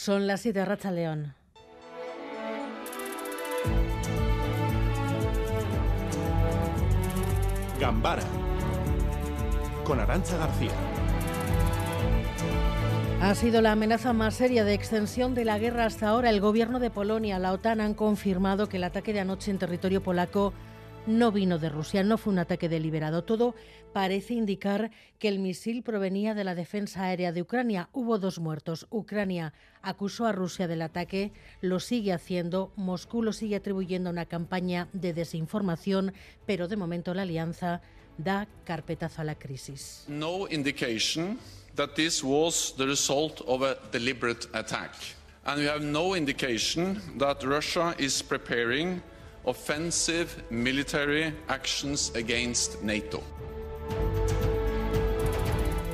Son las 7 Racha León. Gambara con Arancha García. Ha sido la amenaza más seria de extensión de la guerra hasta ahora. El gobierno de Polonia, la OTAN han confirmado que el ataque de anoche en territorio polaco no vino de Rusia, no fue un ataque deliberado. Todo parece indicar que el misil provenía de la defensa aérea de Ucrania. Hubo dos muertos. Ucrania acusó a Rusia del ataque, lo sigue haciendo. Moscú lo sigue atribuyendo a una campaña de desinformación, pero de momento la alianza da carpetazo a la crisis. No indication that this was the result of a deliberate attack. And we have no indication that Russia is preparing offensive military actions against NATO.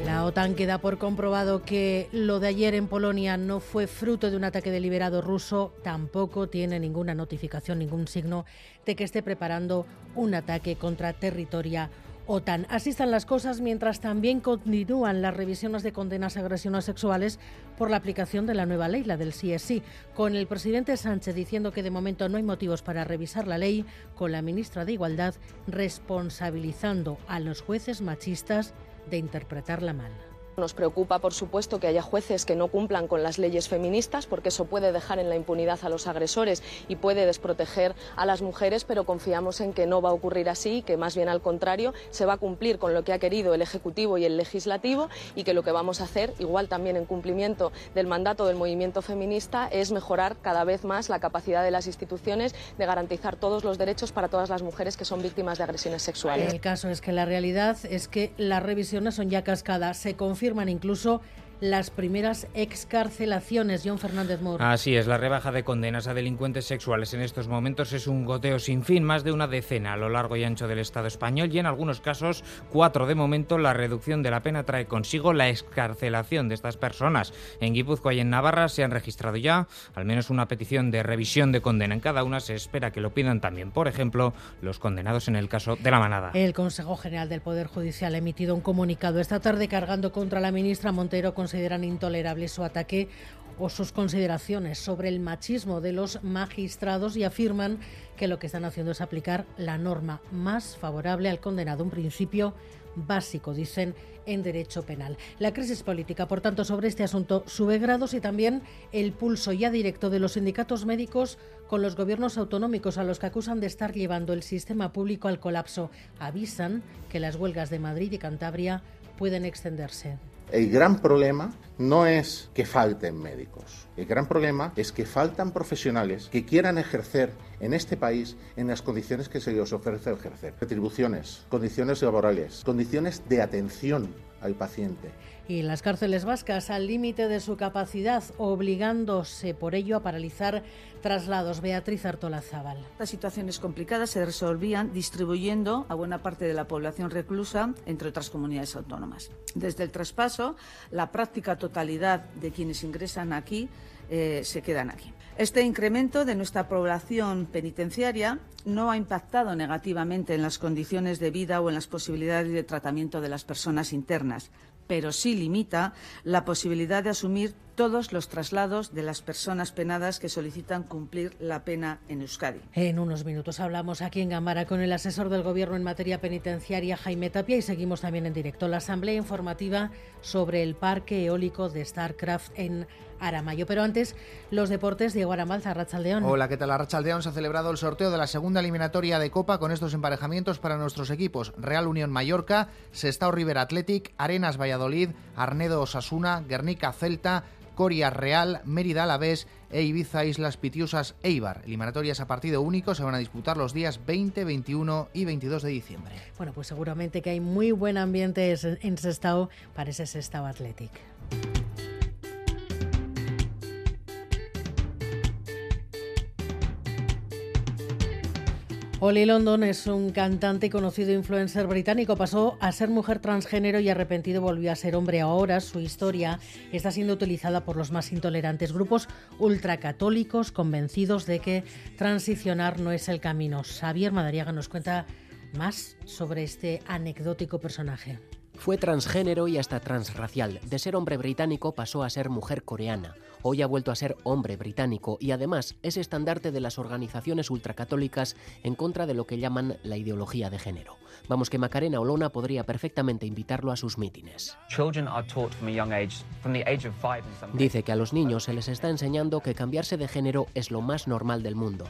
La OTAN queda por comprobado que lo de ayer en Polonia no fue fruto de un ataque deliberado ruso, tampoco tiene ninguna notificación, ningún signo de que esté preparando un ataque contra territorio OTAN. Así están las cosas mientras también continúan las revisiones de condenas a agresiones sexuales por la aplicación de la nueva ley, la del CSI, con el presidente Sánchez diciendo que de momento no hay motivos para revisar la ley, con la ministra de Igualdad responsabilizando a los jueces machistas de interpretarla mal. Nos preocupa, por supuesto, que haya jueces que no cumplan con las leyes feministas, porque eso puede dejar en la impunidad a los agresores y puede desproteger a las mujeres, pero confiamos en que no va a ocurrir así, que más bien al contrario, se va a cumplir con lo que ha querido el Ejecutivo y el Legislativo y que lo que vamos a hacer, igual también en cumplimiento del mandato del movimiento feminista, es mejorar cada vez más la capacidad de las instituciones de garantizar todos los derechos para todas las mujeres que son víctimas de agresiones sexuales. El caso es que la realidad es que las revisiones son ya cascadas. Se confirman incluso las primeras excarcelaciones. John Fernández Moore. Así es, la rebaja de condenas a delincuentes sexuales en estos momentos es un goteo sin fin, más de una decena a lo largo y ancho del Estado español y en algunos casos cuatro de momento. La reducción de la pena trae consigo la excarcelación de estas personas. En Guipúzcoa y en Navarra se han registrado ya al menos una petición de revisión de condena. En cada una se espera que lo pidan también, por ejemplo, los condenados en el caso de la manada. El Consejo General del Poder Judicial ha emitido un comunicado esta tarde cargando contra la ministra Montero consideran intolerable su ataque o sus consideraciones sobre el machismo de los magistrados y afirman que lo que están haciendo es aplicar la norma más favorable al condenado, un principio básico, dicen, en derecho penal. La crisis política, por tanto, sobre este asunto sube grados y también el pulso ya directo de los sindicatos médicos con los gobiernos autonómicos a los que acusan de estar llevando el sistema público al colapso. Avisan que las huelgas de Madrid y Cantabria pueden extenderse. El gran problema no es que falten médicos. El gran problema es que faltan profesionales que quieran ejercer en este país en las condiciones que se les ofrece ejercer. Retribuciones, condiciones laborales, condiciones de atención al paciente. Y las cárceles vascas al límite de su capacidad, obligándose por ello a paralizar traslados. Beatriz Artola Zaval. Las situaciones complicadas se resolvían distribuyendo a buena parte de la población reclusa entre otras comunidades autónomas. Desde el traspaso, la práctica totalidad de quienes ingresan aquí eh, se quedan aquí. Este incremento de nuestra población penitenciaria no ha impactado negativamente en las condiciones de vida o en las posibilidades de tratamiento de las personas internas, pero sí limita la posibilidad de asumir todos los traslados de las personas penadas que solicitan cumplir la pena en Euskadi. En unos minutos hablamos aquí en Gamara con el asesor del Gobierno en materia penitenciaria, Jaime Tapia, y seguimos también en directo la asamblea informativa sobre el parque eólico de StarCraft en Aramayo. Pero antes, los deportes, Diego Aramalza, Rachaldeón. Hola, ¿qué tal? Rachaldeón se ha celebrado el sorteo de la segunda eliminatoria de Copa con estos emparejamientos para nuestros equipos. Real Unión Mallorca, Sestao River Athletic, Arenas Valladolid, Arnedo Osasuna, Guernica Celta, Coria Real, Mérida Alavés e Ibiza Islas Pitiusas Eibar. Eliminatorias a partido único se van a disputar los días 20, 21 y 22 de diciembre. Bueno, pues seguramente que hay muy buen ambiente en Sestao para ese Sestao Athletic. Ollie London es un cantante y conocido influencer británico. Pasó a ser mujer transgénero y arrepentido volvió a ser hombre. Ahora su historia está siendo utilizada por los más intolerantes grupos ultracatólicos convencidos de que transicionar no es el camino. Xavier Madariaga nos cuenta más sobre este anecdótico personaje. Fue transgénero y hasta transracial. De ser hombre británico pasó a ser mujer coreana hoy ha vuelto a ser hombre británico y además es estandarte de las organizaciones ultracatólicas en contra de lo que llaman la ideología de género. Vamos que Macarena Olona podría perfectamente invitarlo a sus mítines. Dice que a los niños se les está enseñando que cambiarse de género es lo más normal del mundo.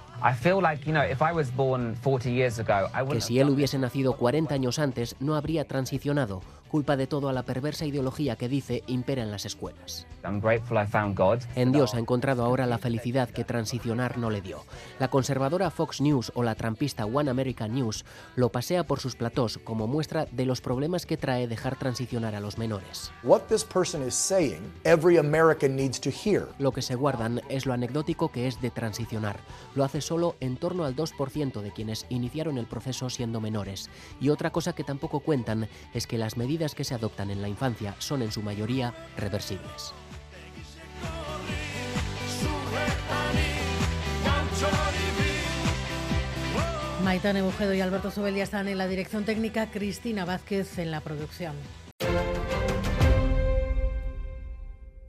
Que si él hubiese nacido 40 años antes no habría transicionado, culpa de todo a la perversa ideología que dice impera en las escuelas. En Dios ha encontrado ahora la felicidad que transicionar no le dio. La conservadora Fox News o la trampista One American News lo pasea por sus platós como muestra de los problemas que trae dejar transicionar a los menores. Lo que se guardan es lo anecdótico que es de transicionar. Lo hace solo en torno al 2% de quienes iniciaron el proceso siendo menores. Y otra cosa que tampoco cuentan es que las medidas que se adoptan en la infancia son en su mayoría reversibles. Maitane Bujedo y Alberto Sobel están en la dirección técnica, Cristina Vázquez en la producción.